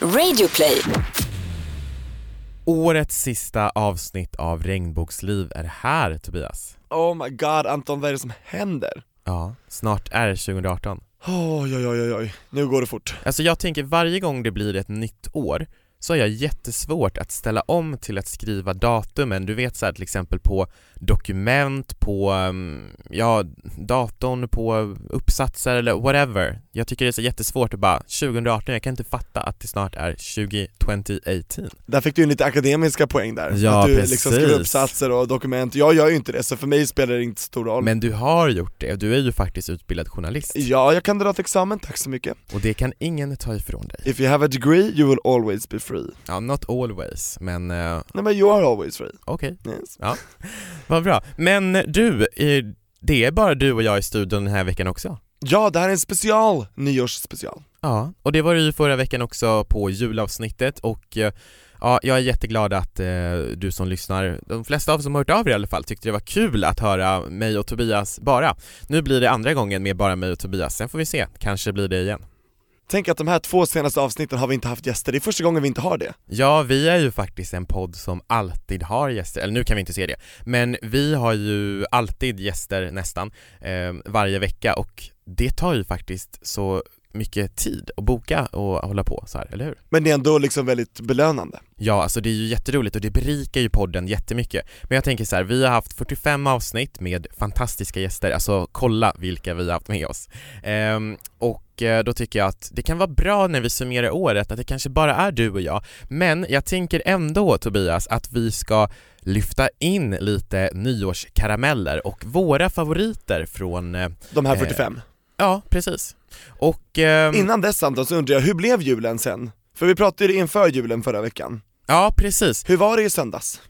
Radioplay. Årets sista avsnitt av Regnbågsliv är här Tobias. Oh my god Anton, vad är det som händer? Ja, snart är det 2018. Oj oj oj oj oj, nu går det fort. Alltså jag tänker varje gång det blir ett nytt år så har jag jättesvårt att ställa om till att skriva datumen, du vet såhär till exempel på dokument, på, um, ja, datorn, på uppsatser eller whatever. Jag tycker det är så jättesvårt att bara, 2018, jag kan inte fatta att det snart är 2018. Där fick du in lite akademiska poäng där, Ja, att du precis. liksom skriver uppsatser och dokument, jag gör ju inte det så för mig spelar det inte stor roll Men du har gjort det, du är ju faktiskt utbildad journalist. Ja, jag kan dra till examen, tack så mycket. Och det kan ingen ta ifrån dig. If you have a degree you will always be free. Ja, not always, men uh, Nej men you are always free. okej. Yes. Ja, vad bra. Men du, eh, det är bara du och jag i studion den här veckan också. Ja, det här är en special, nyårsspecial. Ja, och det var det ju förra veckan också på julavsnittet och eh, ja, jag är jätteglad att eh, du som lyssnar, de flesta av som har hört av er i alla fall, tyckte det var kul att höra mig och Tobias bara. Nu blir det andra gången med bara mig och Tobias, sen får vi se, kanske blir det igen. Tänk att de här två senaste avsnitten har vi inte haft gäster, det är första gången vi inte har det. Ja, vi är ju faktiskt en podd som alltid har gäster, eller nu kan vi inte se det, men vi har ju alltid gäster nästan eh, varje vecka och det tar ju faktiskt så mycket tid att boka och hålla på så här, eller hur? Men det är ändå liksom väldigt belönande. Ja, alltså det är ju jätteroligt och det berikar ju podden jättemycket. Men jag tänker så här, vi har haft 45 avsnitt med fantastiska gäster, alltså kolla vilka vi har haft med oss. Ehm, och eh, då tycker jag att det kan vara bra när vi summerar året att det kanske bara är du och jag. Men jag tänker ändå Tobias att vi ska lyfta in lite nyårskarameller och våra favoriter från, eh, De här Eh, 45. Ja precis. Och ehm, Innan dess Anton så undrar jag, hur blev julen sen? För vi pratade ju inför julen förra veckan. ja precis. Hur var det i söndags?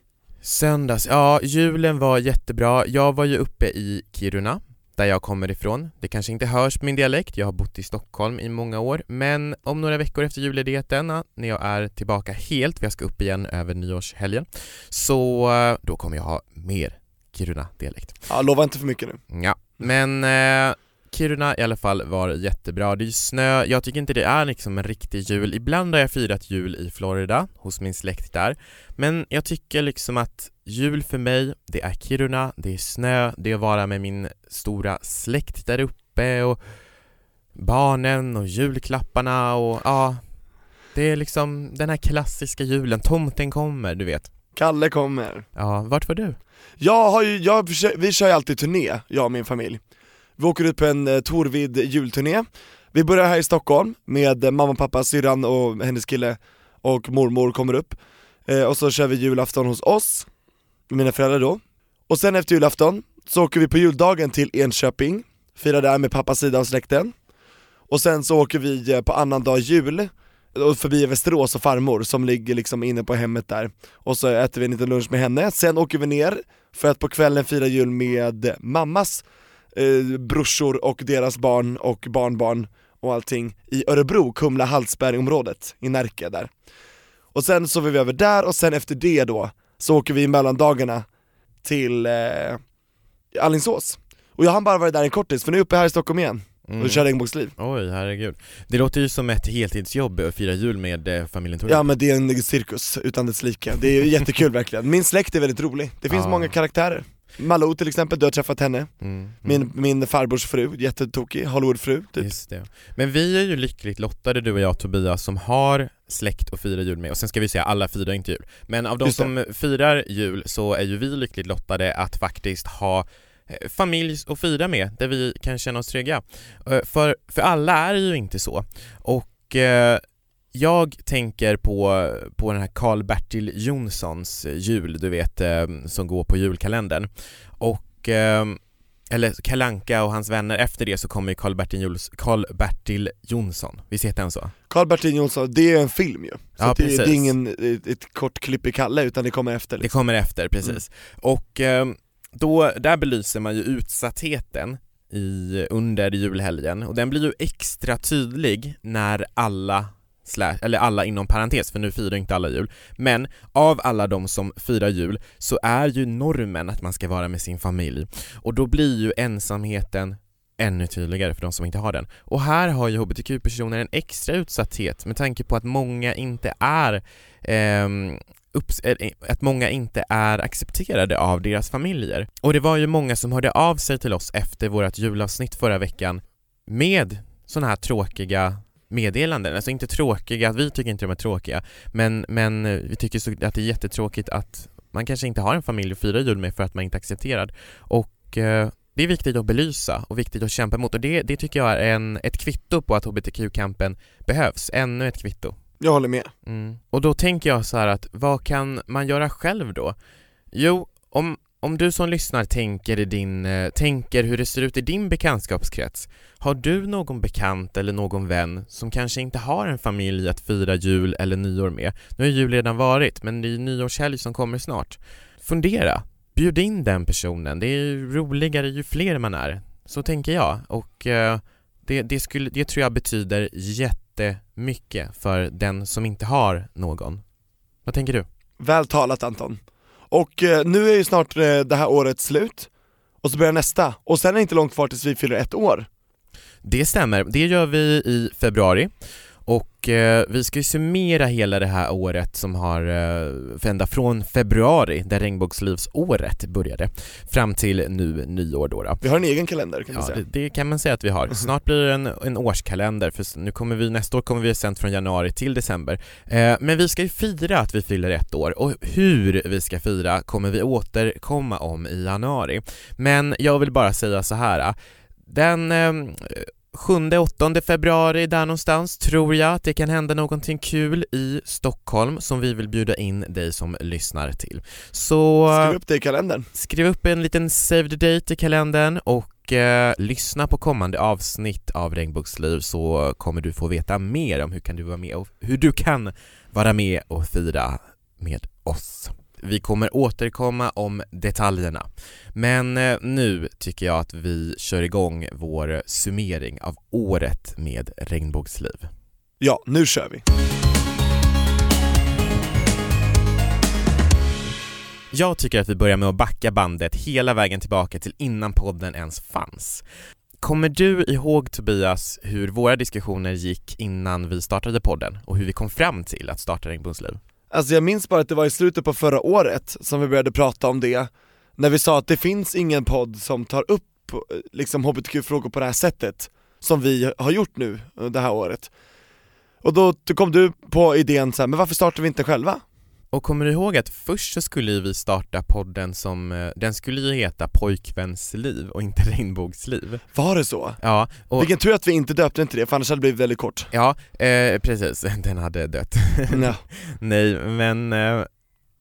Söndags, ja julen var jättebra. Jag var ju uppe i Kiruna, där jag kommer ifrån. Det kanske inte hörs på min dialekt, jag har bott i Stockholm i många år, men om några veckor efter julledigheten, när jag är tillbaka helt, för jag ska upp igen över nyårshelgen, så eh, då kommer jag ha mer Kiruna-dialekt. Ja, lova inte för mycket nu. Ja, men eh, Kiruna i alla fall var jättebra. Det är ju snö, jag tycker inte det är liksom en riktig jul. Ibland har jag firat jul i Florida, hos min släkt där. Men jag tycker liksom att jul för mig, det är Kiruna, det är snö, det är att vara med min stora släkt där uppe och barnen och julklapparna och ja, det är liksom den här klassiska julen, tomten kommer, du vet. Kalle kommer. Ja, vart var du? Jag har ju, jag, vi kör ju alltid turné, jag och min familj. Vi åker ut på en eh, Torvid julturné. Vi börjar här i Stockholm med eh, mamma, pappa, syrran och hennes kille och mormor kommer upp. Eh, och så kör vi julafton hos oss, mina föräldrar då. Och sen efter julafton så åker vi på juldagen till Enköping, firar där med pappas sida av släkten. Och sen så åker vi eh, på på annandag jul, eh, och förbi Västerås och farmor som ligger liksom inne på hemmet där. Och så äter vi en liten lunch med henne, sen åker vi ner för att på kvällen fira jul med mammas eh, brorsor och deras barn och barnbarn och allting i Örebro, Kumla, Hallsberg området i Närke där. Och sen sover vi över där och sen efter det då så åker vi i mellandagarna till eh, Alingsås. Och jag har bara varit där en kortis för nu är jag uppe här i Stockholm igen och kör regnbågsliv. Oj, herregud. Det låter ju som ett heltidsjobb att fira jul med eh, familjen Torell. Ja men det är en cirkus utan dess like, det är jättekul verkligen. Min släkt är väldigt rolig, det finns Ja. många karaktärer. Malou till exempel, du har träffat henne, Mm, mm. min, min farbrors fru, jättetokig, Hollywoodfru typ. Men vi är ju lyckligt lottade du och jag Tobias som har släkt att fira jul med och sen ska vi säga alla firar inte jul. Men av de som firar jul så är ju vi lyckligt lottade att faktiskt ha eh, familj att fira med där vi kan känna oss trygga. Eh, För, för alla är det ju inte så. Och eh, jag tänker på, på den här Karl-Bertil Jonssons eh, jul, du vet, eh, som går på julkalendern. Och eh, eller Kalanka och hans vänner, efter det så kommer ju Karl-Bertil Juls- Karl-Bertil Jonsson, visst heter han så? Karl-Bertil Jonsson, det är en film ju. Så Ja, det, det är ingen ett, ett kort klipp i Kalle utan det kommer efter Det liksom. kommer efter, precis. Och eh, då, där belyser man ju utsattheten i, under julhelgen och den blir ju extra tydlig när alla slash, eller alla inom parentes, för nu firar inte alla jul, men av alla de som firar jul så är ju normen att man ska vara med sin familj och då blir ju ensamheten ännu tydligare för de som inte har den. Och här har ju hbtq-personer en extra utsatthet med tanke på att många inte är ehm, eh, eh, att många inte är accepterade av deras familjer. Och det var ju många som hörde av sig till oss efter vårt julavsnitt förra veckan med sådana här tråkiga meddelanden, alltså inte tråkiga, vi tycker inte de är tråkiga, men, men eh, vi tycker så att det är jättetråkigt att man kanske inte har en familj att fira jul med för att man inte är accepterad. Och eh, det är viktigt att belysa och viktigt att kämpa emot och det, det tycker jag är en, ett kvitto på att hbtq-kampen behövs, ännu ett kvitto. Jag håller med. Mm. Och då tänker jag så här att vad kan man göra själv då? Jo, om, om du som lyssnar tänker, i din, eh, tänker hur det ser ut i din bekantskapskrets Har du någon bekant eller någon vän som kanske inte har en familj att fira jul eller nyår med? Nu har jul redan varit, men det är nyårshelg som kommer snart Fundera, bjud in den personen, det är ju roligare ju fler man är Så tänker jag och eh, det, det, skulle, det tror jag betyder jättemycket för den som inte har någon Vad tänker du? Väl talat Anton. Och eh, nu är ju snart eh, det här året slut, och så börjar nästa, och sen är det inte långt kvar tills vi fyller ett år. Det stämmer, det gör vi i februari och eh, vi ska ju summera hela det här året som har, eh, ända från februari, där regnbågslivsåret började, fram till nu nyår då. då. Vi har en egen kalender kan man Ja, säga. det, det kan man säga att vi har. Snart blir det en, en årskalender, för nu kommer vi, nästa år kommer vi sänt från januari till december. Eh, men vi ska ju fira att vi fyller ett år, och hur vi ska fira kommer vi återkomma om i januari. Men jag vill bara säga så här. Den eh, 7-8 februari där någonstans tror jag att det kan hända någonting kul i Stockholm som vi vill bjuda in dig som lyssnar till. Så Skriv upp det i kalendern. skriv upp en liten save the date i kalendern och eh, lyssna på kommande avsnitt av Regnbågsliv så kommer du få veta mer om hur kan du vara med och hur du kan vara med och fira med oss. Vi kommer återkomma om detaljerna. Men eh, nu tycker jag att vi kör igång vår summering av året med Regnbågsliv. Ja, nu kör vi. Jag tycker att vi börjar med att backa bandet hela vägen tillbaka till innan podden ens fanns. Kommer du ihåg Tobias hur våra diskussioner gick innan vi startade podden och hur vi kom fram till att starta Regnbågsliv? Alltså jag minns bara att det var i slutet på förra året som vi började prata om det, när vi sa att det finns ingen podd som tar upp eh, liksom hbtq-frågor på det här sättet, som vi har gjort nu eh, det här året. Och då kom du på idén så här, men varför startar vi inte själva? Och kommer du ihåg att först så skulle vi starta podden som, eh, den skulle ju heta Pojkvänsliv och inte Regnbågsliv. Var det så? Ja, och Vilken tur att vi inte döpte den till det, för annars hade det blivit väldigt kort. Ja, eh, precis, den hade dött. Ja. Nej, men eh,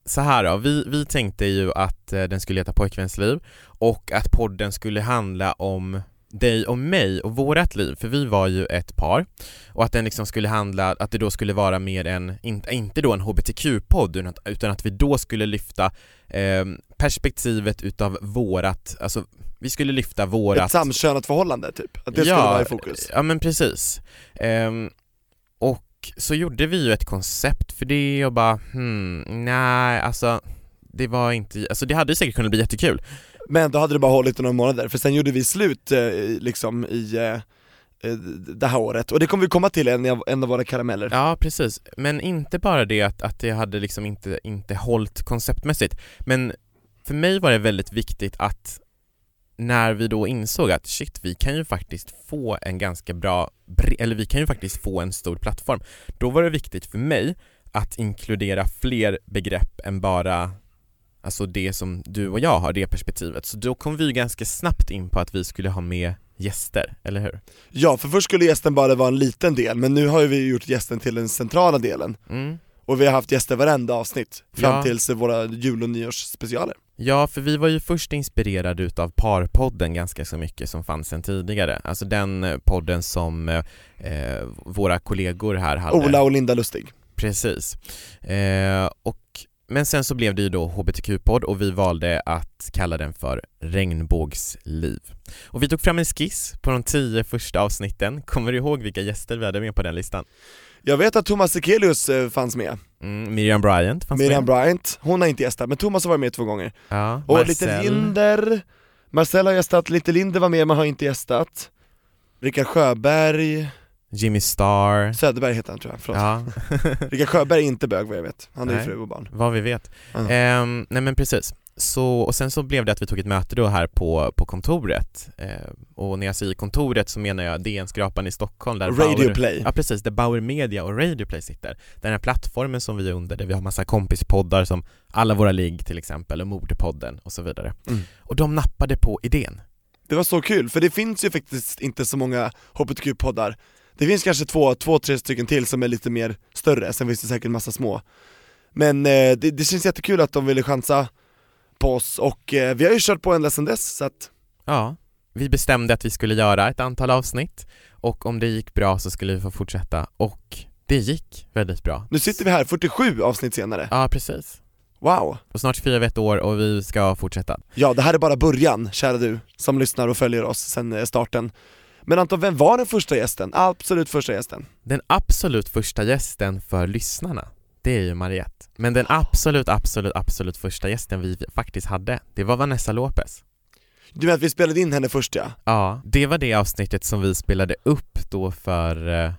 så här då, vi, vi tänkte ju att eh, den skulle heta Pojkvänsliv och att podden skulle handla om dig och mig och vårat liv, för vi var ju ett par och att den liksom skulle handla, att det då skulle vara mer en, inte, då en hbtq-podd utan att, vi då skulle lyfta eh, perspektivet utav vårat, alltså vi skulle lyfta vårat Ett samkönat förhållande typ, att det skulle vara i fokus. Ja men precis. Ehm, och så gjorde vi ju ett koncept för det och bara hmm, nej alltså det var inte, alltså det hade säkert kunnat bli jättekul. Men då hade det bara hållit i några månader, för sen gjorde vi slut eh, liksom i eh, eh, det här året, och det kommer vi komma till i en, av- en av våra karameller. Ja precis, men inte bara det att, att det hade liksom inte, inte hållit konceptmässigt, men för mig var det väldigt viktigt att när vi då insåg att shit, vi kan ju faktiskt få en ganska bra, eller vi kan ju faktiskt få en stor plattform, då var det viktigt för mig att inkludera fler begrepp än bara alltså det som du och jag har, det perspektivet. Så då kom vi ganska snabbt in på att vi skulle ha med gäster, eller hur? Ja, för först skulle gästen bara vara en liten del, men nu har ju vi gjort gästen till den centrala delen, Mm. och vi har haft gäster varenda avsnitt, fram Ja. tills våra jul och nyårsspecialer. Ja, för vi var ju först inspirerade utav Parpodden ganska så mycket som fanns sen tidigare. Alltså den eh, podden som eh, eh, våra kollegor här hade. Ola och Linda Lustig. Precis. Eh, och, men sen så blev det ju då HBTQ-podd och vi valde att kalla den för Regnbågsliv. Och vi tog fram en skiss på de tio första avsnitten. Kommer du ihåg vilka gäster vi hade med på den listan? Jag vet att Thomas Sekelius eh, fanns med, Mm, Miriam Bryant fanns Miriam med. Bryant, hon har inte gästat, men Thomas har varit med två gånger. Ja, Och Marcel. lite Linder, Marcel har gästat, Little Linde var med men har inte gästat Rickard Sjöberg, Jimmy Star. Söderberg heter han tror jag, förlåt Ja, Rickard Sjöberg är inte bög vad jag vet, han har ju fru och barn vad vi vet. Ja. Ehm, nej men precis. Så, och sen så blev det att vi tog ett möte då här på, på kontoret. Ehm, och när jag säger kontoret så menar jag DN-skrapan i Stockholm där Radio Bauer, Play Ja precis, där Bauer Media och Radio Play sitter. Den här plattformen som vi är under, där vi har massa kompispoddar som Alla våra ligg till exempel, och Mordpodden och så vidare. Mm. Och de nappade på idén. Det var så kul, för det finns ju faktiskt inte så många HBTQ-poddar Det finns kanske två, två, tre stycken till som är lite mer större, sen finns det säkert massa små Men eh, det, det känns jättekul att de ville chansa på oss och eh, vi har ju kört på ända sedan dess så att Ja, vi bestämde att vi skulle göra ett antal avsnitt och om det gick bra så skulle vi få fortsätta och det gick väldigt bra. nu sitter vi här 47 avsnitt senare, Ja, precis. wow! Och snart firar vi ett år och vi ska fortsätta. Ja det här är bara början, kära du, som lyssnar och följer oss sedan eh, starten Men Anton, vem var den första gästen? Absolut första gästen Den absolut första gästen för lyssnarna, det är ju Mariette. Men den absolut, absolut, absolut första gästen vi faktiskt hade, det var Vanessa Lopez. Du menar att vi spelade in henne först ja? Ja, det var det avsnittet som vi spelade upp då för eh,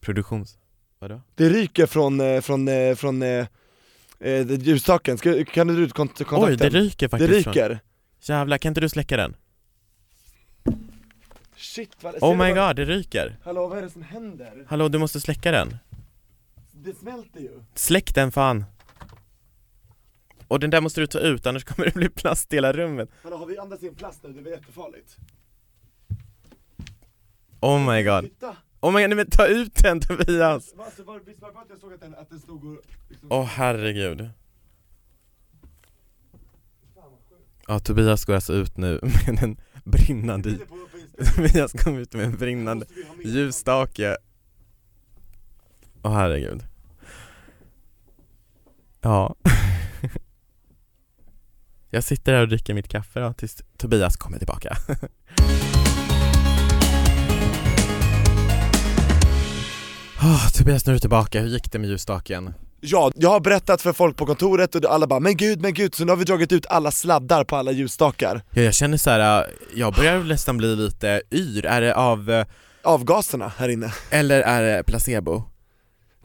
produktions... Vadå? Det ryker från, eh, från, eh, från eh, eh, ljusstaken, Ska, kan du ut kont- kontakten? Oj, det ryker det faktiskt från... ryker! Jävlar, kan inte du släcka den? Shit vad Oh my god, det ryker! Hallå vad är det som händer? Hallå, du måste släcka den. Det smälter ju Släck den fan! Och den där måste du ta ut, annars kommer det bli plast i hela rummet. Hallå har vi andats in plast nu? Det var jättefarligt Oh my god. Titta! Oh my god, nej men ta ut den Tobias! Alltså, var, visst var det bara att jag såg att den, att den stod och liksom... Åh herregud. Ja, Tobias går alltså ut nu med en brinnande... Tobias kom ut med en brinnande med. ljusstake. Åh herregud. Ja. Jag sitter här och dricker mitt kaffe då tills Tobias kommer tillbaka. Oh, Tobias, nu är du tillbaka. Hur gick det med ljusstaken? Ja, jag har berättat för folk på kontoret och alla bara 'Men gud, men gud' så nu har vi dragit ut alla sladdar på alla ljusstakar Ja, jag känner så här. äh, jag börjar nästan bli lite yr. Är det av, äh, Avgaserna här inne eller är det placebo?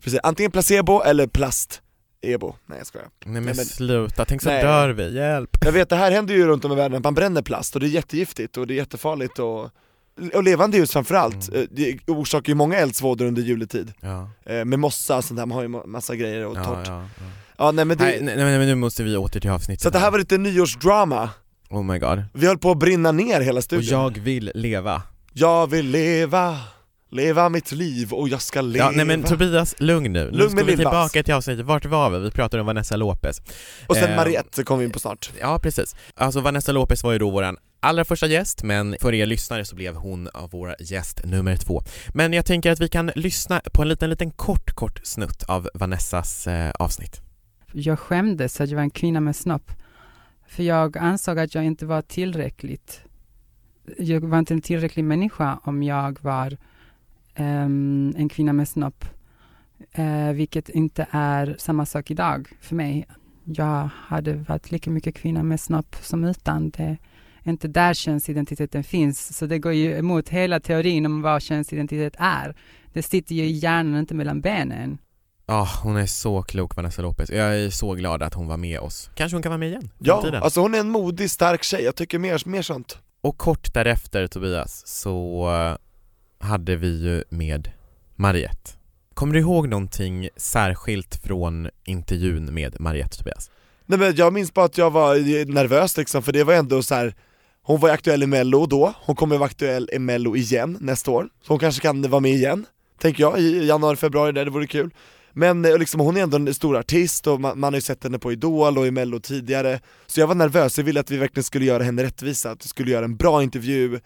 Precis, antingen placebo eller plast Ebo, nej jag skojar Nej men, Nej, men- sluta, tänk så Nej. dör vi, hjälp! Jag vet, det här händer ju runt om i världen, att man bränner plast och det är jättegiftigt och det är jättefarligt och, och levande ljus framförallt, Mm. Eh, det orsakar ju många eldsvådor under juletid. Ja, eh, Med mossa och sånt där, man har ju ma- massa grejer och ja, torrt. ja, Ja, ja. nej men det, Nej, nej, nej men nu måste vi åter till avsnittet så det här var lite nyårsdrama. Oh my god. Vi höll på att brinna ner hela Och studion. jag vill leva. Jag vill leva, leva mitt liv och jag ska leva Ja, nej men Tobias, lugn nu. Nu Lugn ska med vi tillbaka till avsnittet, vart var vi? Vi pratade om Vanessa Lopez. Och sen Eh, Mariette kom vi in på snart. Ja, precis. Alltså Vanessa Lopez var ju då våran allra första gäst, men för er lyssnare så blev hon av våra gäst nummer två. Men jag tänker att vi kan lyssna på en liten, liten kort, kort snutt av Vanessas eh, avsnitt. jag skämdes att jag var en kvinna med snopp. För jag ansåg att jag inte var tillräckligt. Jag var inte en tillräcklig människa om jag var ehm, en kvinna med snopp. Eh, vilket inte är samma sak idag för mig. Jag hade varit lika mycket kvinna med snopp som utan. Det inte där könsidentiteten finns. Så det går ju emot hela teorin om vad könsidentitet är. Det sitter ju i hjärnan, inte mellan benen. Ja, hon är så klok Vanessa Lopez. Jag är så glad att hon var med oss. Kanske hon kan vara med igen Ja, framtiden. alltså hon är en modig, stark tjej, jag tycker mer, mer sånt Och kort därefter Tobias, så eh, hade vi ju med Mariette. Kommer du ihåg någonting särskilt från intervjun med Mariette Tobias? Nej men jag minns bara att jag var nervös liksom, för det var ändå så här. Hon var ju aktuell i mello då, hon kommer vara aktuell i mello igen nästa år. Så hon kanske kan vara med igen, tänker jag, i januari, februari där, det vore kul. Men eh, liksom, hon är ändå en stor artist och man, man har ju sett henne på Idol och i mello tidigare. Så jag var nervös, jag ville att vi verkligen skulle göra henne rättvisa, att vi skulle göra en bra intervju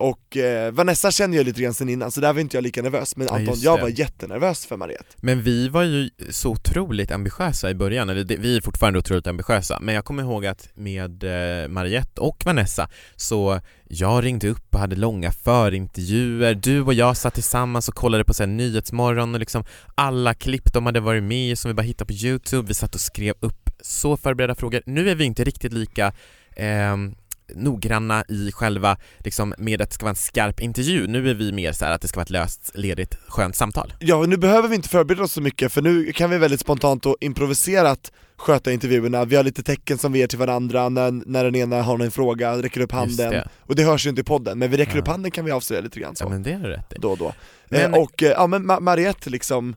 och eh, Vanessa känner jag lite grann sen innan, så där var inte jag lika nervös, men Ja, Anton, just jag var jättenervös för Mariette. Men vi var ju så otroligt ambitiösa i början, eller det, vi är fortfarande otroligt ambitiösa, men jag kommer ihåg att med eh, Mariette och Vanessa så jag ringde upp och hade långa förintervjuer, du och jag satt tillsammans och kollade på så här, Nyhetsmorgon och liksom alla klipp de hade varit med i som vi bara hittade på youtube, vi satt och skrev upp så förberedda frågor. Nu är vi inte riktigt lika ehm, noggranna i själva, liksom med att det ska vara en skarp intervju. Nu är vi mer så att det ska vara ett löst, ledigt, skönt samtal. Ja, nu behöver vi inte förbereda oss så mycket för nu kan vi väldigt spontant och improviserat sköta intervjuerna, vi har lite tecken som vi ger till varandra när, när den ena har någon fråga, räcker upp handen, det. och det hörs ju inte i podden, men vi räcker Ja. upp handen kan vi avslöja lite grann så, Ja men det är rätt i. då och då. Men- eh, och eh, ja men Ma- Mariette liksom,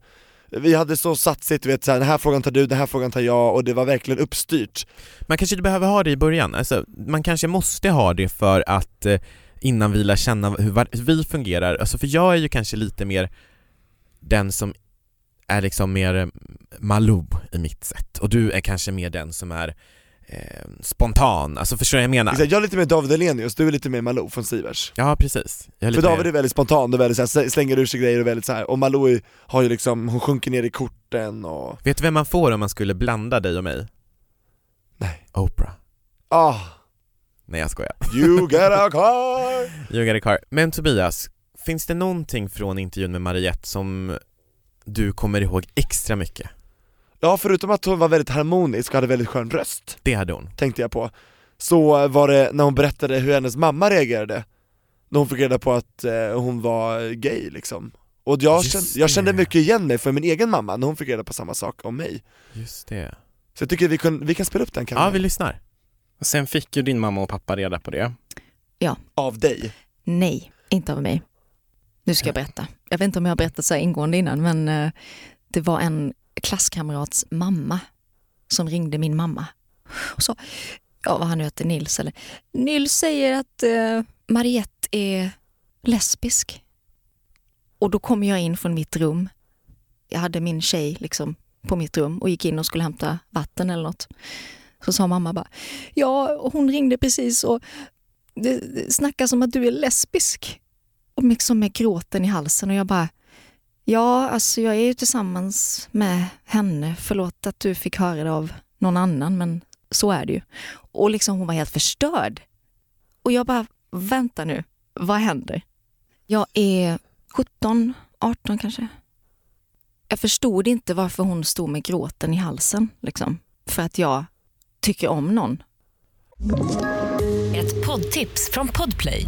vi hade så satsigt, du vet såhär, den här frågan tar du, den här frågan tar jag, och det var verkligen uppstyrt. Man kanske inte behöver ha det i början, alltså, man kanske måste ha det för att eh, innan vi lär känna hur, vi fungerar, alltså för jag är ju kanske lite mer den som är liksom mer eh, Malou i mitt sätt. Och du är kanske mer den som är eh, spontan, alltså förstår du vad jag menar? Jag är lite mer David Elenius, du är lite mer Malou från Sivers. Ja precis. Är För David är väldigt spontan och väldigt så här, slänger ur sig grejer och väldigt så här. och Malou är- har ju liksom, hon sjunker ner i korten och... Vet du vem man får om man skulle blanda dig och mig? Nej. Oprah. Ah, Nej jag skojar. you get a car! You got a car. Men Tobias, finns det någonting från intervjun med Mariette som du kommer ihåg extra mycket? Ja, förutom att hon var väldigt harmonisk och hade väldigt skön röst, Det hade hon. tänkte jag på, så var det när hon berättade hur hennes mamma reagerade när hon fick reda på att eh, hon var gay liksom. Och jag, Just kände, jag kände mycket igen mig för min egen mamma när hon fick reda på samma sak om mig. Just det. Så jag tycker vi kan, vi kan spela upp den kan Ja, vi lyssnar. Sen fick ju din mamma och pappa reda på det. Av dig. Nej, inte av mig. Nu ska jag berätta. Jag vet inte om jag har berättat så här ingående innan, men eh, det var en klasskamrats mamma som ringde min mamma och sa, ja vad han nu heter, Nils eller, Nils säger att eh, Mariette är lesbisk. Och då kom jag in från mitt rum. Jag hade min tjej liksom på mitt rum och gick in och skulle hämta vatten eller något. Så sa mamma bara, ja hon ringde precis och det, snackas om att du är lesbisk. Och liksom med gråten i halsen och jag bara, ja alltså jag är ju tillsammans med henne, förlåt att du fick höra det av någon annan men så är det ju. Och liksom hon var helt förstörd. Och jag bara, vänta nu, vad händer? Jag är 17, 18 kanske. Jag förstod inte varför hon stod med gråten i halsen, liksom. För att jag tycker om någon. Ett poddtips från Podplay.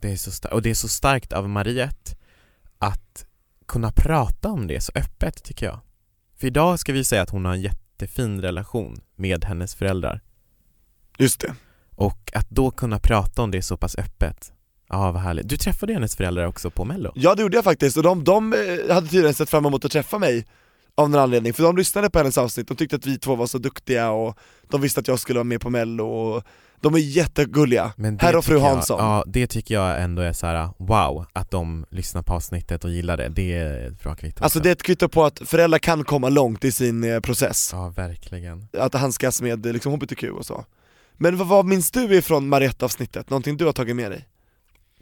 Det är så starkt. Och det är så starkt av Mariette att kunna prata om det så öppet tycker jag. För idag ska vi säga att hon har en jättefin relation med hennes föräldrar. Just det. Och att då kunna prata om det så pass öppet, ja vad härligt. Du träffade hennes föräldrar också på mello? Ja det gjorde jag faktiskt, och de, de eh, hade tydligen sett fram emot att träffa mig av någon anledning, för de lyssnade på hennes avsnitt, de tyckte att vi två var så duktiga och de visste att jag skulle vara med på mello och de är jättegulliga, herr och fru tycker jag- Hansson. Ja, det tycker jag ändå är så här: wow, att de lyssnar på avsnittet och gillar det. Det är ett bra kvitto. Alltså det är ett kvitto på att föräldrar kan komma långt i sin eh, process, Ja, verkligen. att handskas med liksom HBTQ och så. Men vad, vad minns du ifrån Mariette-avsnittet? Någonting du har tagit med dig?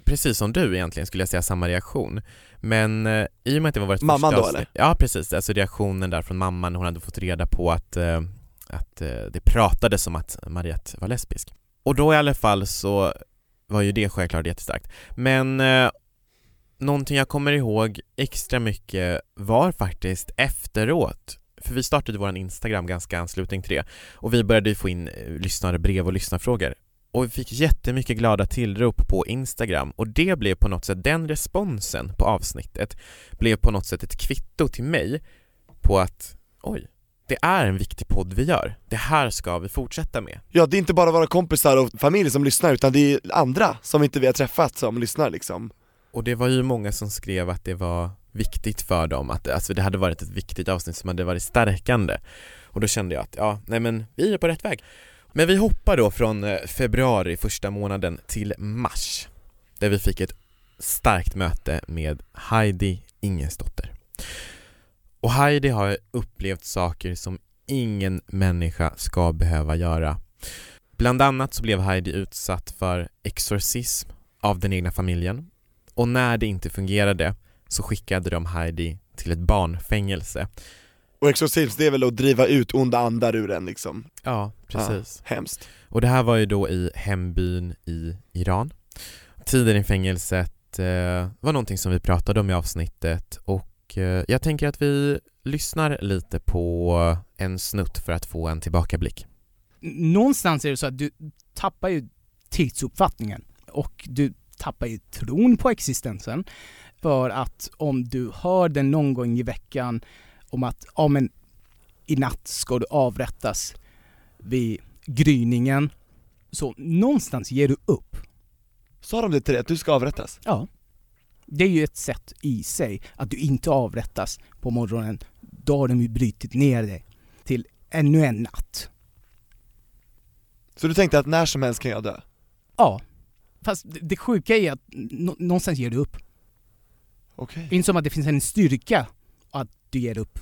Precis som du egentligen skulle jag säga samma reaktion. Men eh, i och med att det var vårt Mamman första då, eller? Ja precis, alltså reaktionen där från mamman, hon hade fått reda på att, eh, att eh, det pratades om att Mariette var lesbisk. Och då i alla fall så var ju det självklart jättestarkt. Men eh, någonting jag kommer ihåg extra mycket var faktiskt efteråt för vi startade vår Instagram ganska i anslutning till det och vi började ju få in eh, lyssnarbrev och lyssnarfrågor och vi fick jättemycket glada tillrop på Instagram och det blev på något sätt, den responsen på avsnittet blev på något sätt ett kvitto till mig på att oj, det är en viktig podd vi gör. Det här ska vi fortsätta med. Ja det är inte bara våra kompisar och familj som lyssnar utan det är andra som inte vi har träffat som lyssnar liksom Och det var ju många som skrev att det var viktigt för dem, att alltså det hade varit ett viktigt avsnitt som hade varit stärkande. Och då kände jag att ja, nej men vi är på rätt väg. Men vi hoppar då från eh, februari, första månaden, till mars. Där vi fick ett starkt möte med Heidi Ingesdotter. Och Heidi har upplevt saker som ingen människa ska behöva göra. Bland annat så blev Heidi utsatt för exorcism av den egna familjen och när det inte fungerade så skickade de Heidi till ett barnfängelse. Och exorcism det är väl att driva ut onda andar ur en liksom? Ja, precis. Ja, hemskt. Och det här var ju då i hembyn i Iran. Tiden i fängelset eh, var någonting som vi pratade om i avsnittet och eh, jag tänker att vi lyssnar lite på en snutt för att få en tillbakablick. Någonstans är det så att du tappar ju tidsuppfattningen och du tappar ju tron på existensen. För att om du hör den någon gång i veckan om att ja, men i natt ska du avrättas vid gryningen. Så någonstans ger du upp. Sa de det till dig, att du ska avrättas? Ja. Det är ju ett sätt i sig att du inte avrättas på morgonen. Då har de ju brutit ner dig till ännu en natt. Så du tänkte att när som helst kan jag dö? Ja. Fast det, sjuka är att nå- någonstans ger du upp. Okej. Är inte som att det finns en styrka att du ger upp.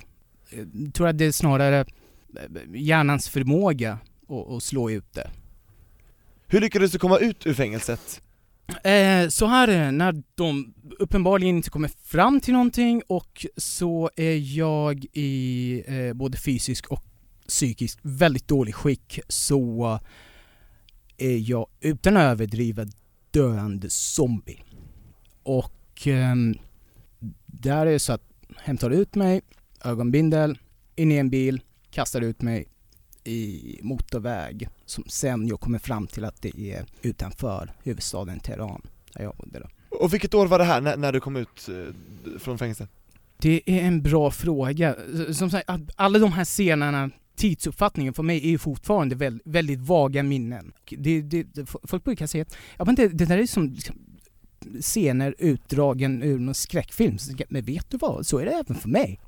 Jag tror att det är snarare eh, hjärnans förmåga att, att slå ut det. Hur lyckades du komma ut ur fängelset? Eh, så här är det, när de uppenbarligen inte kommer fram till någonting och så är jag i eh, både fysisk och psykisk väldigt dålig skick så är jag utan att överdriva döende zombie. Och eh, där är det så att hämtar ut mig, ögonbindel, in i en bil, kastar ut mig i motorväg som sen jag kommer fram till att det är utanför huvudstaden Teheran där jag bodde då. Och vilket år var det här, när, när du kom ut eh, från fängelset? Det är en bra fråga. Som sagt, alla de här scenerna, tidsuppfattningen för mig är ju fortfarande väldigt, väldigt vaga minnen. Det, det, det, folk brukar säga att ja, men det, det där är som liksom, scener utdragen ur någon skräckfilm. Men vet du vad, så är det även för mig.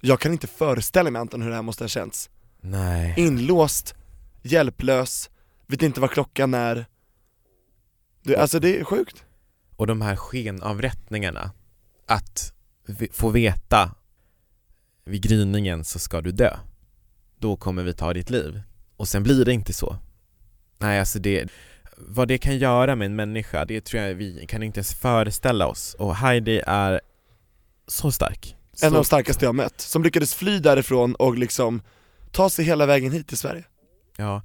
Jag kan inte föreställa mig Anton hur det här måste ha känts. Nej. Inlåst, hjälplös, vet inte vad klockan är. Du, alltså det är sjukt. Och de här skenavrättningarna, att vi- få veta vid gryningen så ska du dö. Då kommer vi ta ditt liv. Och sen blir det inte så. Nej, alltså det, vad det kan göra med en människa, det tror jag vi kan inte ens föreställa oss. Och Heidi är så stark. En av de Så, starkaste jag mött, som lyckades fly därifrån och liksom ta sig hela vägen hit till Sverige. ja,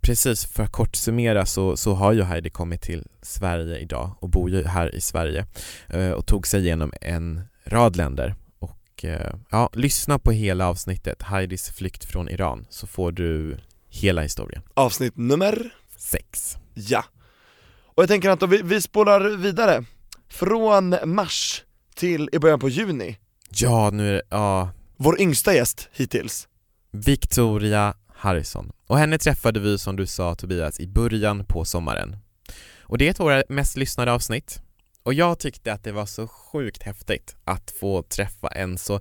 precis. För att kort summera så, så har ju Heidi kommit till Sverige idag och bor ju här i Sverige eh, och tog sig igenom en rad länder. Och eh, ja, lyssna på hela avsnittet, Heidis flykt från Iran, så får du hela historien. Avsnitt nummer, Sex. ja. Och jag tänker Anton, vi, vi spårar vidare. Från mars till i början på juni. Ja, nu är det, ja, Vår yngsta gäst hittills. Victoria Harrison. Och henne träffade vi som du sa Tobias i början på sommaren. Och det är ett av våra mest lyssnade avsnitt. Och jag tyckte att det var så sjukt häftigt att få träffa en så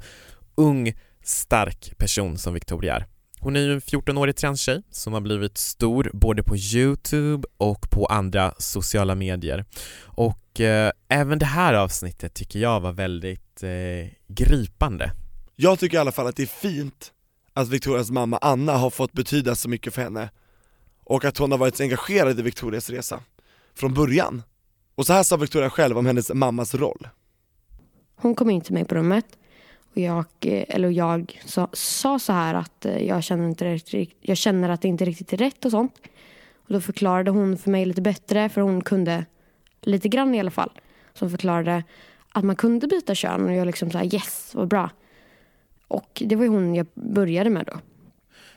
ung, stark person som Victoria är. Hon är ju en 14-årig transtjej som har blivit stor både på Youtube och på andra sociala medier. Och eh, även det här avsnittet tycker jag var väldigt eh, gripande. Jag tycker i alla fall att det är fint att Victorias mamma Anna har fått betyda så mycket för henne och att hon har varit så engagerad i Victorias resa från början. Och så här sa Victoria själv om hennes mammas roll. Hon kom in till mig på rummet och jag, eh, eller jag sa, sa så här att eh, jag känner, inte riktigt, jag känner att det inte riktigt är rätt och sånt. Och då förklarade hon för mig lite bättre, för hon kunde lite grann i alla fall. Som förklarade att man kunde byta kön och jag liksom så här yes, vad bra. Och det var ju hon jag började med då.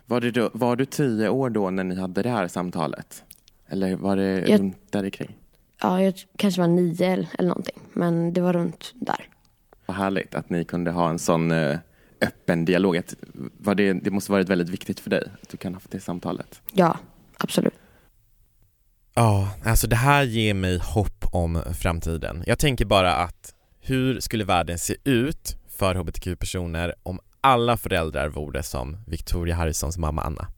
Var, det då, var du tio år då när ni hade det här samtalet? Eller var det Jag- runt där kring? Ja, jag kanske var nio eller, eller någonting, men det var runt där. Vad härligt att ni kunde ha en sån eh, öppen dialog. Att, var det, det måste varit väldigt viktigt för dig att du kan ha haft det samtalet. Ja, absolut. Ja, alltså det här ger mig hopp om framtiden. Jag tänker bara att hur skulle världen se ut för hbtq-personer om alla föräldrar vore som Victoria Harrisons mamma Anna?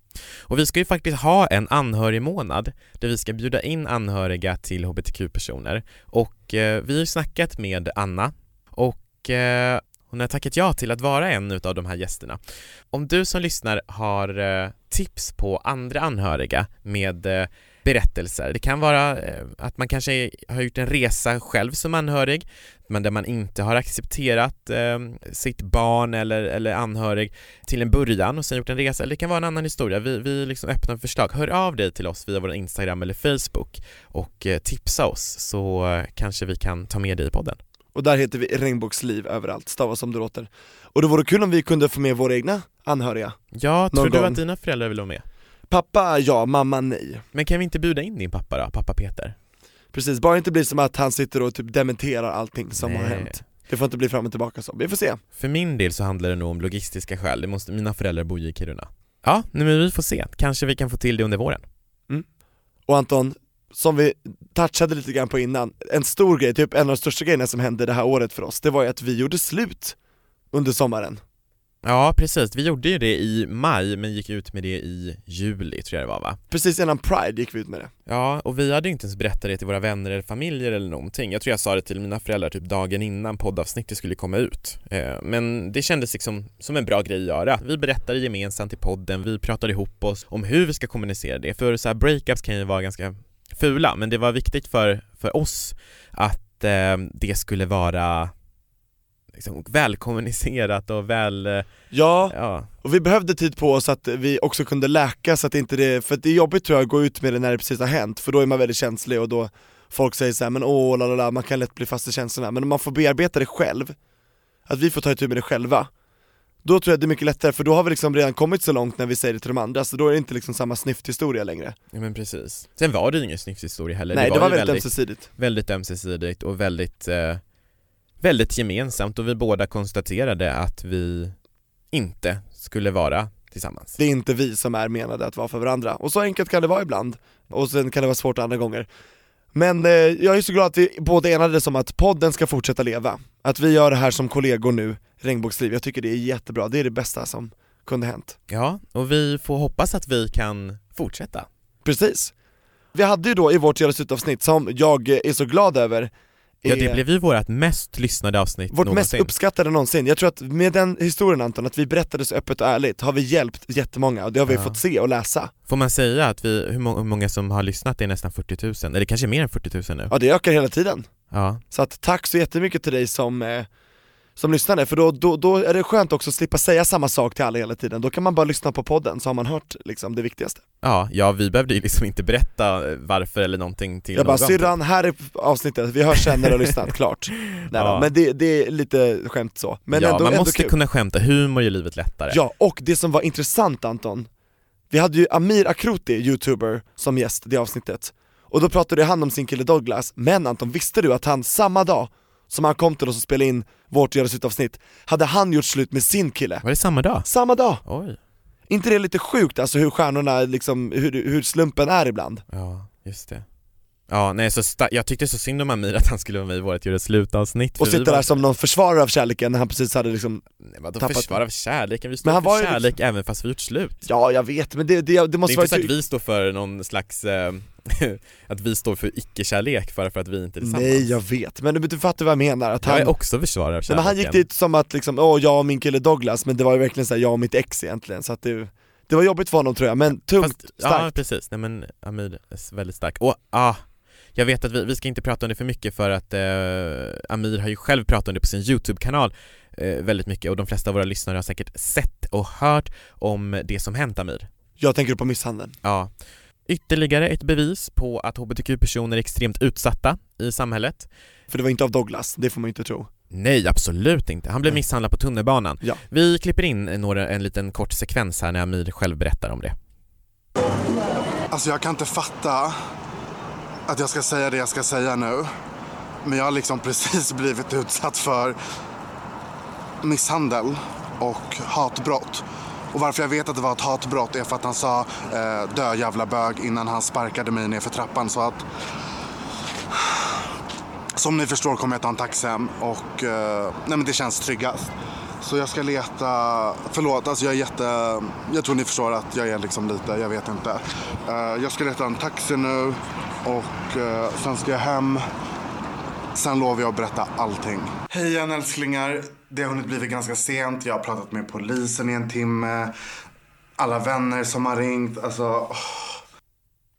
Och vi ska ju faktiskt ha en anhörigmånad där vi ska bjuda in anhöriga till hbtq-personer och eh, vi har ju snackat med Anna och eh, Hon har tackat ja till att vara en av de här gästerna. Om du som lyssnar har eh, tips på andra anhöriga med eh, berättelser. Det kan vara eh, att man kanske har gjort en resa själv som anhörig, men där man inte har accepterat eh, sitt barn eller, eller anhörig till en början och sen gjort en resa, eller det kan vara en annan historia. Vi, vi liksom öppna för förslag. Hör av dig till oss via vår Instagram eller Facebook och eh, tipsa oss så eh, kanske vi kan ta med dig i podden. Och där heter vi Regnbågsliv överallt, stavas som det låter. Och det vore kul om vi kunde få med våra egna anhöriga. Ja, tror du gång. att dina föräldrar vill vara med? Pappa ja, mamma nej. Men kan vi inte bjuda in din pappa då, pappa Peter? Precis, bara inte blir som att han sitter och typ dementerar allting som har Nej. hänt. Det får inte bli fram och tillbaka så, vi får se. För min del så handlar det nog om logistiska skäl, det måste, mina föräldrar bor ju i Kiruna. Ja, men vi får se. Kanske vi kan få till det under våren. Och Anton, som vi touchade lite grann på innan, en stor grej, typ en av de största grejerna som hände det här året för oss, det var ju att vi gjorde slut under sommaren. Ja, precis. Vi gjorde ju det i maj, men gick ut med det i juli, tror jag det var va? Precis innan Pride gick vi ut med det. Ja, och vi hade inte ens berättat det till våra vänner eller familjer eller någonting. Jag tror jag sa det till mina föräldrar typ dagen innan poddavsnittet skulle komma ut. Eh, Men det kändes liksom som en bra grej att göra. Vi berättade gemensamt i podden, vi pratade ihop oss om hur vi ska kommunicera det. För så här breakups kan ju vara ganska fula, men det var viktigt för, för oss att eh, det skulle vara liksom, välkommunicerat och väl, eh, Ja, ja, och vi behövde tid på oss att vi också kunde läka så att inte det, för det är jobbigt tror jag att gå ut med det när det precis har hänt, för då är man väldigt känslig och då folk säger så här, men åh la la la, man kan lätt bli fast i känslorna, men om man får bearbeta det själv, att vi får ta itu med det själva, då tror jag det är mycket lättare, för då har vi liksom redan kommit så långt när vi säger det till de andra, så då är det inte liksom samma snyfthistoria längre. ja men precis. Sen var det ju ingen snyfthistoria heller. Nej det var ju väldigt ömsesidigt. väldigt ömsesidigt och väldigt, eh, väldigt gemensamt och vi båda konstaterade att vi inte skulle vara tillsammans. Det är inte vi som är menade att vara för varandra, och så enkelt kan det vara ibland, och sen kan det vara svårt andra gånger. Men eh, jag är så glad att vi båda enades om att podden ska fortsätta leva, att vi gör det här som kollegor nu, Regnbågsliv, jag tycker det är jättebra, det är det bästa som kunde hänt. Ja, och vi får hoppas att vi kan fortsätta. Precis. Vi hade ju då i vårt Göra slut-avsnitt, som jag är så glad över, Ja, det blev ju vårt mest lyssnade avsnitt vårt mest någonsin. uppskattade någonsin. Jag tror att med den historien Anton, att vi berättade så öppet och ärligt, har vi hjälpt jättemånga och det har vi Ja. fått se och läsa. Får man säga att vi, hur må- hur många som har lyssnat, det är nästan 40 000, eller kanske mer än 40 000 nu? Ja det ökar hela tiden. Ja, Så att tack så jättemycket till dig som, eh, som lyssnade, för då, då, då är det skönt också att slippa säga samma sak till alla hela tiden, då kan man bara lyssna på podden så har man hört liksom det viktigaste. ja, ja vi behövde ju liksom inte berätta varför eller någonting till Jag bara syrran, här är avsnittet, vi hörs sen när du har lyssnat, klart. Nej, Ja. men det, det är lite skämt så, men ja, ändå, man ändå måste kul. kunna skämta, humor gör livet lättare. Ja, och det som var intressant Anton, vi hade ju Amir Akroti, youtuber, som gäst i det avsnittet. Och då pratade han om sin kille Douglas, men Anton, visste du att han samma dag som han kom till oss och spelade in vårt Göra avsnitt hade han gjort slut med sin kille? Var det samma dag? Samma dag! Oj. inte det lite sjukt alltså hur stjärnorna liksom, hur, hur slumpen är ibland? Ja, just det. Ja, nej så sta- jag tyckte så synd om Amir att han skulle vara med i vårt Göra slut-avsnitt Och var- där som någon försvarare av kärleken när han precis hade liksom, Nej, vadå tappat- försvar av kärleken? Vi står Men han för var kärlek även fast vi gjort slut. ja jag vet men det, det, det Det är måste inte så vara att vi står för någon slags, eh, att vi står för icke-kärlek bara för att vi inte är tillsammans. Nej jag vet, men du, du fattar vad jag menar, att Jag han är också försvarare av kärleken. men han gick dit som att liksom, åh jag och min kille Douglas, men det var ju verkligen såhär jag och mitt ex egentligen, så att det, det var jobbigt för honom tror jag, men tungt, Fast, Ja starkt. precis, nej men Amir är väldigt stark. Och ah, jag vet att vi, vi ska inte prata om det för mycket för att eh, Amir har ju själv pratat om det på sin YouTube-kanal eh, väldigt mycket och de flesta av våra lyssnare har säkert sett och hört om det som hänt Amir. Jag tänker på misshandeln. Ja. Ytterligare ett bevis på att hbtq-personer är extremt utsatta i samhället. För det var inte av Douglas, det får man inte tro. Nej, absolut inte. Han blev misshandlad på tunnelbanan. Ja. Vi klipper in några, en liten kort sekvens här när Amir själv berättar om det. Alltså jag kan inte fatta att jag ska säga det jag ska säga nu. Men jag har liksom precis blivit utsatt för misshandel och hatbrott. Och varför jag vet att det var ett hatbrott är för att han sa eh, dö jävla bög innan han sparkade mig ner för trappan. Så att som ni förstår kommer jag ta en taxi hem och eh, nej men det känns tryggast. Så jag ska leta, förlåt alltså jag är jätte, jag tror ni förstår att jag är liksom lite, jag vet inte. Eh, jag ska leta en taxi nu och eh, sen ska jag hem. Sen lovar jag att berätta allting. Hej igen älsklingar. Det har hunnit blivit ganska sent. Jag har pratat med polisen i en timme. Alla vänner som har ringt. Alltså, åh.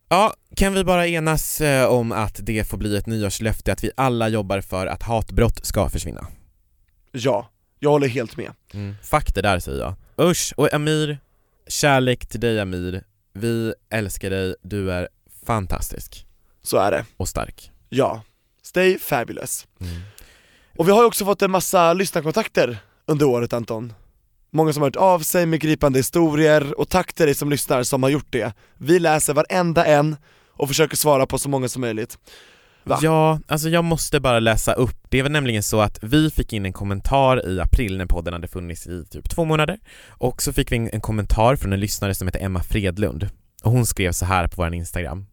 Ja, kan vi bara enas eh, om att det får bli ett nyårslöfte att vi alla jobbar för att hatbrott ska försvinna? Ja, jag håller helt med. Mm. Fuck det där säger jag. Usch, och Amir, kärlek till dig Amir. Vi älskar dig, du är fantastisk. Så är det. Och stark. Ja. Stay fabulous. Mm. Och vi har ju också fått en massa lyssnarkontakter under året Anton. Många som har hört av sig med gripande historier och tack till dig som lyssnar som har gjort det. Vi läser varenda en och försöker svara på så många som möjligt. Va? Ja, alltså jag måste bara läsa upp. Det var nämligen så att vi fick in en kommentar i april när podden hade funnits i typ två månader och så fick vi en kommentar från en lyssnare som heter Emma Fredlund och hon skrev så här på vår Instagram.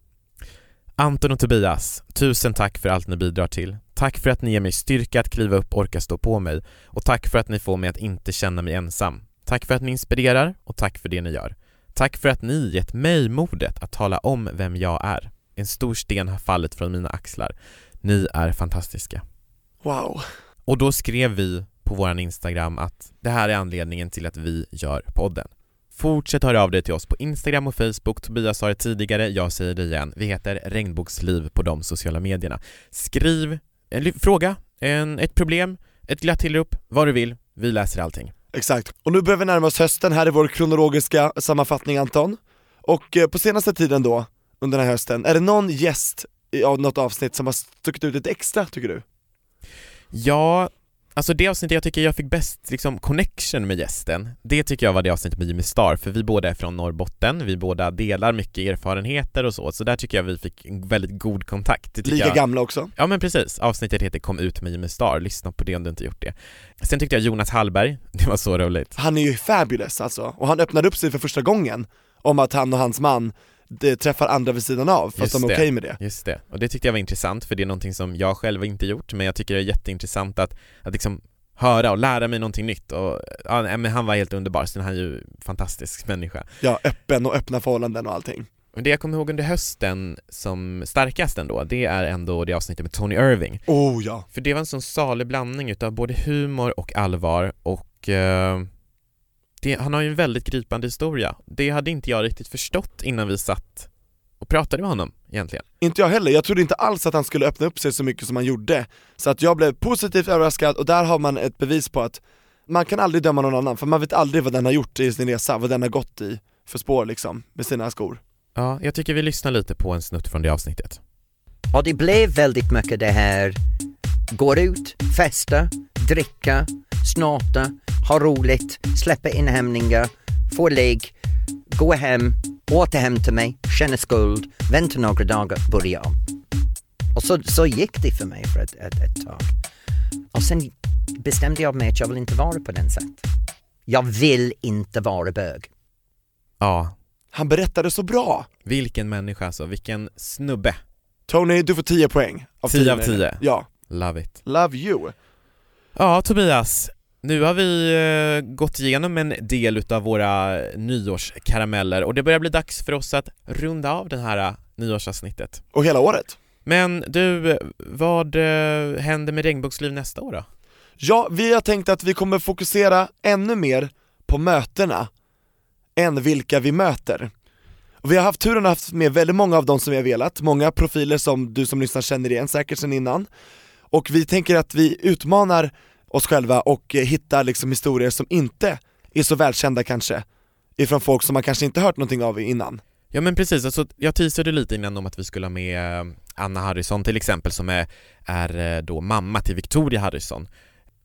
Anton och Tobias, tusen tack för allt ni bidrar till. Tack för att ni ger mig styrka att kliva upp och orka stå på mig och tack för att ni får mig att inte känna mig ensam. Tack för att ni inspirerar och tack för det ni gör. Tack för att ni gett mig modet att tala om vem jag är. En stor sten har fallit från mina axlar. Ni är fantastiska. Wow. Och då skrev vi på våran Instagram att det här är anledningen till att vi gör podden. Fortsätt höra av dig till oss på Instagram och Facebook, Tobias sa det tidigare, jag säger det igen. Vi heter Regnbågsliv på de sociala medierna. Skriv en fråga, en, ett problem, ett glatt tillrop, vad du vill. Vi läser allting. Exakt. Och nu börjar vi närma oss hösten, här är vår kronologiska sammanfattning Anton. Och eh, på senaste tiden då, under den här hösten, är det någon gäst i av något avsnitt som har stuckit ut lite extra tycker du? Ja, alltså det avsnittet jag tycker jag fick bäst liksom connection med gästen, det tycker jag var det avsnittet med Jimmy Star, för vi båda är från Norrbotten, vi båda delar mycket erfarenheter och så, så där tycker jag vi fick en väldigt god kontakt. Lika jag... gamla också? Ja men precis, avsnittet heter Kom ut med Jimmy Star, lyssna på det om du inte gjort det. Sen tyckte jag Jonas Hallberg, det var så roligt. Han är ju fabulous alltså, och han öppnade upp sig för första gången om att han och hans man det träffar andra vid sidan av, fast de är okej med det. Just det, och det tyckte jag var intressant för det är någonting som jag själv inte gjort men jag tycker det är jätteintressant att, att liksom höra och lära mig någonting nytt och ja, men han var helt underbar, sen är han ju en fantastisk människa. Ja, öppen och öppna förhållanden och allting. Men det jag kommer ihåg under hösten som starkast ändå, det är ändå det avsnittet med Tony Irving. Oh ja! För det var en sån salig blandning utav både humor och allvar och eh, det, han har ju en väldigt gripande historia. Det hade inte jag riktigt förstått innan vi satt och pratade med honom egentligen. Inte jag heller, jag trodde inte alls att han skulle öppna upp sig så mycket som han gjorde. Så att jag blev positivt överraskad och där har man ett bevis på att man kan aldrig döma någon annan, för man vet aldrig vad den har gjort i sin resa, vad den har gått i för spår liksom, med sina skor. Ja, jag tycker vi lyssnar lite på en snutt från det avsnittet. Och det blev väldigt mycket det här, går ut, festa, dricka, snata, ha roligt, släppa in hämningar, få ligg, gå hem, återhämta mig, känna skuld, vänta några dagar, börja om. Och så, så gick det för mig för ett, ett, ett tag. Och sen bestämde jag mig att jag vill inte vara på den sätt. Jag vill inte vara bög. Ja. Han berättade så bra! Vilken människa alltså, vilken snubbe. Tony, du får 10 poäng. Av 10 av menar jag. 10. Ja. Love it. Love you. Ja, Tobias. Nu har vi eh, gått igenom en del utav våra nyårskarameller och det börjar bli dags för oss att runda av det här eh, nyårsavsnittet. Och hela året. Men du, vad eh, händer med Regnbågsliv nästa år då? Ja, vi har tänkt att vi kommer fokusera ännu mer på mötena än vilka vi möter. Och vi har haft turen att haft med väldigt många av dem som vi har velat, många profiler som du som lyssnar känner igen säkert sedan innan. Och vi tänker att vi utmanar oss själva och eh, hittar liksom historier som inte är så välkända kanske, ifrån folk som man kanske inte hört någonting av innan. Ja men precis, alltså, jag teasade lite innan om att vi skulle ha med eh, Anna Harrison till exempel som är, är eh, då mamma till Victoria Harrison.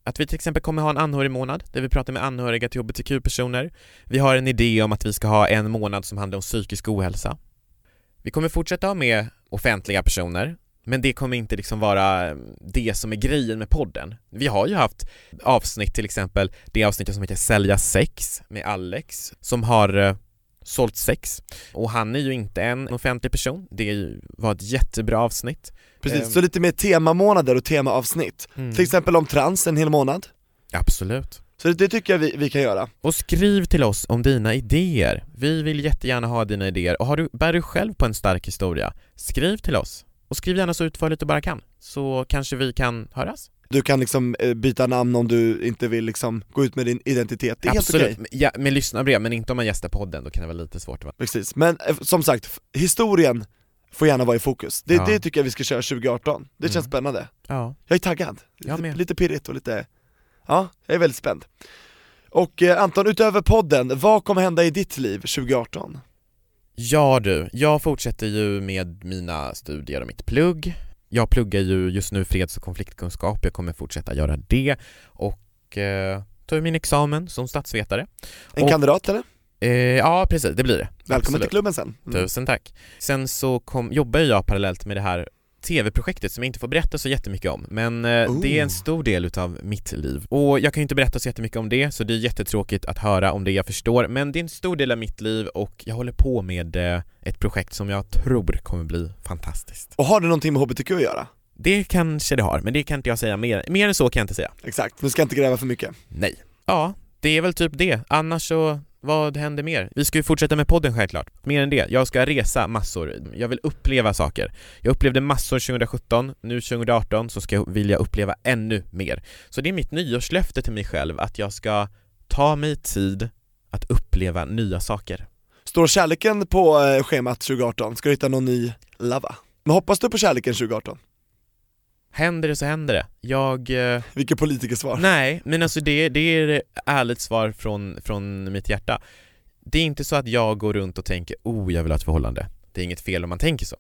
Att vi till exempel kommer ha en anhörigmånad där vi pratar med anhöriga till hbtq-personer. Vi har en idé om att vi ska ha en månad som handlar om psykisk ohälsa. Vi kommer fortsätta ha med offentliga personer, men det kommer inte liksom vara det som är grejen med podden. Vi har ju haft avsnitt till exempel, det avsnittet som heter Sälja sex med Alex som har eh, sålt sex och han är ju inte en offentlig person. Det var ett jättebra avsnitt. Precis, Ehm, så lite mer temamånader och temaavsnitt. Mm. Till exempel om trans en hel månad. Absolut. Så det, det tycker jag vi, vi kan göra. Och skriv till oss om dina idéer. Vi vill jättegärna ha dina idéer och har du, bär du själv på en stark historia, skriv till oss. Och skriv gärna så utförligt du bara kan, så kanske vi kan höras. Du kan liksom eh, byta namn om du inte vill liksom gå ut med din identitet, det är Absolut, helt okej. ja, med lyssnarbrev, men inte om man gästar podden, då kan det vara lite svårt va? Precis, men eh, som sagt, historien får gärna vara i fokus. Det, Ja. det tycker jag vi ska köra 2018, det känns Mm. spännande. Ja. Jag är taggad, Jag lite, med. lite pirrigt och lite, ja, jag är väldigt spänd. Och eh, Anton, utöver podden, vad kommer hända i ditt liv 2018? Ja du, jag fortsätter ju med mina studier och mitt plugg. Jag pluggar ju just nu freds och konfliktkunskap, jag kommer fortsätta göra det och eh, ta min examen som statsvetare. En Och- kandidat eller? Eh, ja precis, det blir det. Välkommen Absolut. till klubben sen. Mm. Tusen tack. Sen så kom, jobbar jag parallellt med det här TV-projektet som jag inte får berätta så jättemycket om, men eh, Oh. det är en stor del utav mitt liv. Och jag kan ju inte berätta så jättemycket om det, så det är jättetråkigt att höra om det jag förstår, men det är en stor del av mitt liv och jag håller på med eh, ett projekt som jag tror kommer bli fantastiskt. Och har det någonting med HBTQ att göra? Det kanske det har, men det kan inte jag säga mer, mer än så kan jag inte säga. Exakt, du ska inte gräva för mycket. Nej. Ja, det är väl typ det. Annars så, vad händer mer? Vi ska ju fortsätta med podden självklart. Mer än det, jag ska resa massor. Jag vill uppleva saker. Jag upplevde massor 2017, nu 2018 så ska jag vilja uppleva ännu mer. Så det är mitt nyårslöfte till mig själv, att jag ska ta mig tid att uppleva nya saker. Står kärleken på eh, schemat 2018? Ska du hitta någon ny lava? Men hoppas du på kärleken 2018? Händer det så händer det. Jag... Eh, Vilket politikersvar. Nej, men alltså det, det är ärligt svar från, från mitt hjärta. Det är inte så att jag går runt och tänker oh, jag vill ha ett förhållande. Det är inget fel om man tänker så.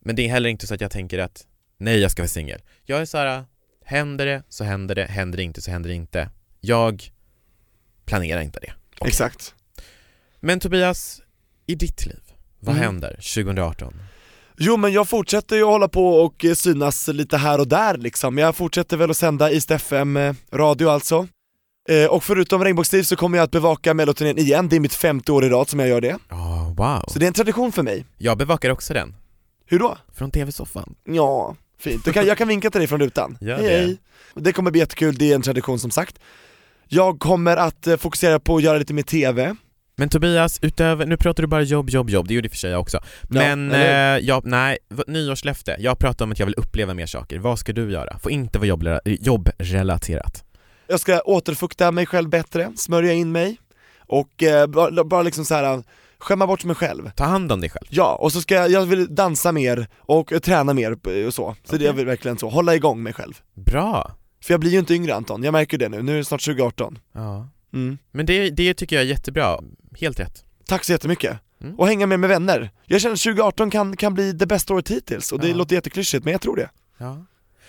Men det är heller inte så att jag tänker att nej, jag ska vara singel. Jag är så här, händer det så händer det, händer det inte så händer det inte. Jag planerar inte det. Exakt. Men Tobias, i ditt liv, vad Mm. händer 2018? Jo men jag fortsätter ju hålla på och eh, synas lite här och där liksom. Jag fortsätter väl att sända East FM eh, radio alltså. Eh, och förutom Regnbågsliv så kommer jag att bevaka melloturnén igen, det är mitt femte år i rad som jag gör det. Oh, wow. Så det är en tradition för mig. Jag bevakar också den. Hur då? Från TV-soffan. Ja, fint. Kan, jag kan vinka till dig från rutan. Gör hej, det. hej. Det kommer bli jättekul, det är en tradition som sagt. Jag kommer att fokusera på att göra lite mer TV. Men Tobias, utöver, nu pratar du bara jobb, jobb, jobb, det gjorde i och för sig jag också. Men, eller eh, jag, nej, nyårslöfte, jag pratar om att jag vill uppleva mer saker, vad ska du göra? Får inte vara jobbrelaterat. Jag ska återfukta mig själv bättre, smörja in mig och eh, bara, bara liksom så här skämma bort mig själv. Ta hand om dig själv. Ja, och så ska jag, jag vill dansa mer och eh, träna mer och så. Så det jag vill verkligen så, hålla igång mig själv. Bra! För jag blir ju inte yngre Anton, jag märker det nu, nu är det snart 2018. Ja. Mm. Men det, det tycker jag är jättebra, helt rätt. Tack så jättemycket. Mm. Och hänga med med vänner. Jag känner att 2018 kan, kan bli det bästa året hittills, och det Ja. låter jätteklyschigt men jag tror det. Ja.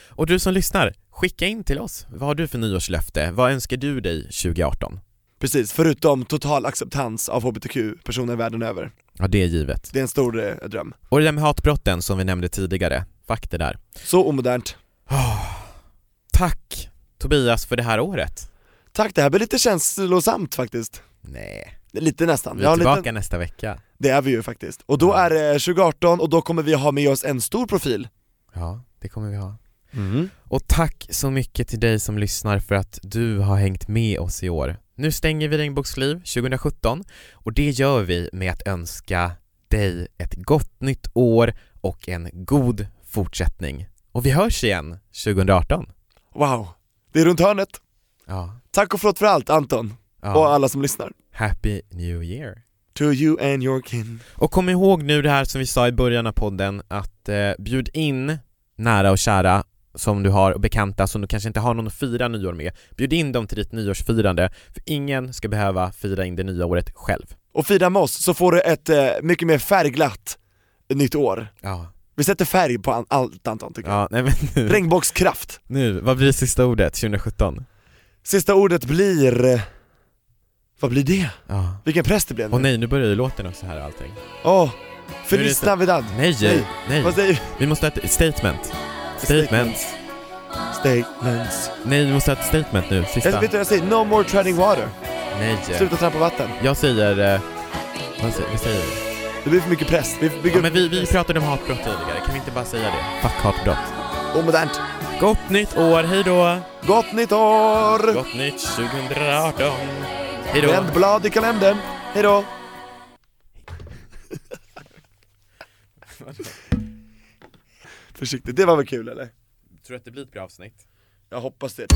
Och du som lyssnar, skicka in till oss. Vad har du för nyårslöfte? Vad önskar du dig 2018? Precis, förutom total acceptans av HBTQ-personer världen över. Ja, det är givet. Det är en stor eh, dröm. Och det där med hatbrotten som vi nämnde tidigare, fuck det där. Så omodernt. Tack Tobias för det här året. Tack, det här blir lite känslosamt faktiskt. Nej. Lite nästan. Vi är tillbaka lite... nästa vecka. Det är vi ju faktiskt. Och då är det 2018 och då kommer vi ha med oss en stor profil. Ja, det kommer vi ha. Mm. Och tack så mycket till dig som lyssnar för att du har hängt med oss i år. Nu stänger vi Regnbågsliv 2017 och det gör vi med att önska dig ett gott nytt år och en god fortsättning. Och vi hörs igen 2018. Wow, det är runt hörnet. Ja. Tack och förlåt för allt Anton, Ja. och alla som lyssnar. Happy New Year! To you and your kin. Och kom ihåg nu det här som vi sa i början av podden att eh, bjud in nära och kära som du har och bekanta som du kanske inte har någon att fira nyår med. Bjud in dem till ditt nyårsfirande, för ingen ska behöva fira in det nya året själv. Och fira med oss så får du ett eh, mycket mer färgglatt nytt år. Ja. Vi sätter färg på allt Anton tycker Ja, nej men nu, jag. Regnbågskraft. nu, vad blir sista ordet 2017? Sista ordet blir... Vad blir det? Ja. Vilken press det blev nu. nej, nu börjar ju låten också här och allting. Åh, är Feliz Navidad. Nej, nej, nej. Vad säger Vi måste ha ett statement. Statement. Statements. Nej, vi måste ha ett statement nu, Jag sista. vet du vad jag säger? No more treading water. Nej. Sluta trampa vatten. Jag säger... Eh, vad säger, vad säger du? Det blir för mycket press. Vi bygger Ja, men vi, vi pratade om hatbrott tidigare, kan vi inte bara säga det? Fuck hatbrott. Omodernt. Gott nytt år, hej då! Gott nytt år! Gott nytt 2018! Hej då! Vänd blad i kalendern. Hejdå! Försiktigt, det var väl kul eller? Tror du att det blir ett bra avsnitt? Jag hoppas det.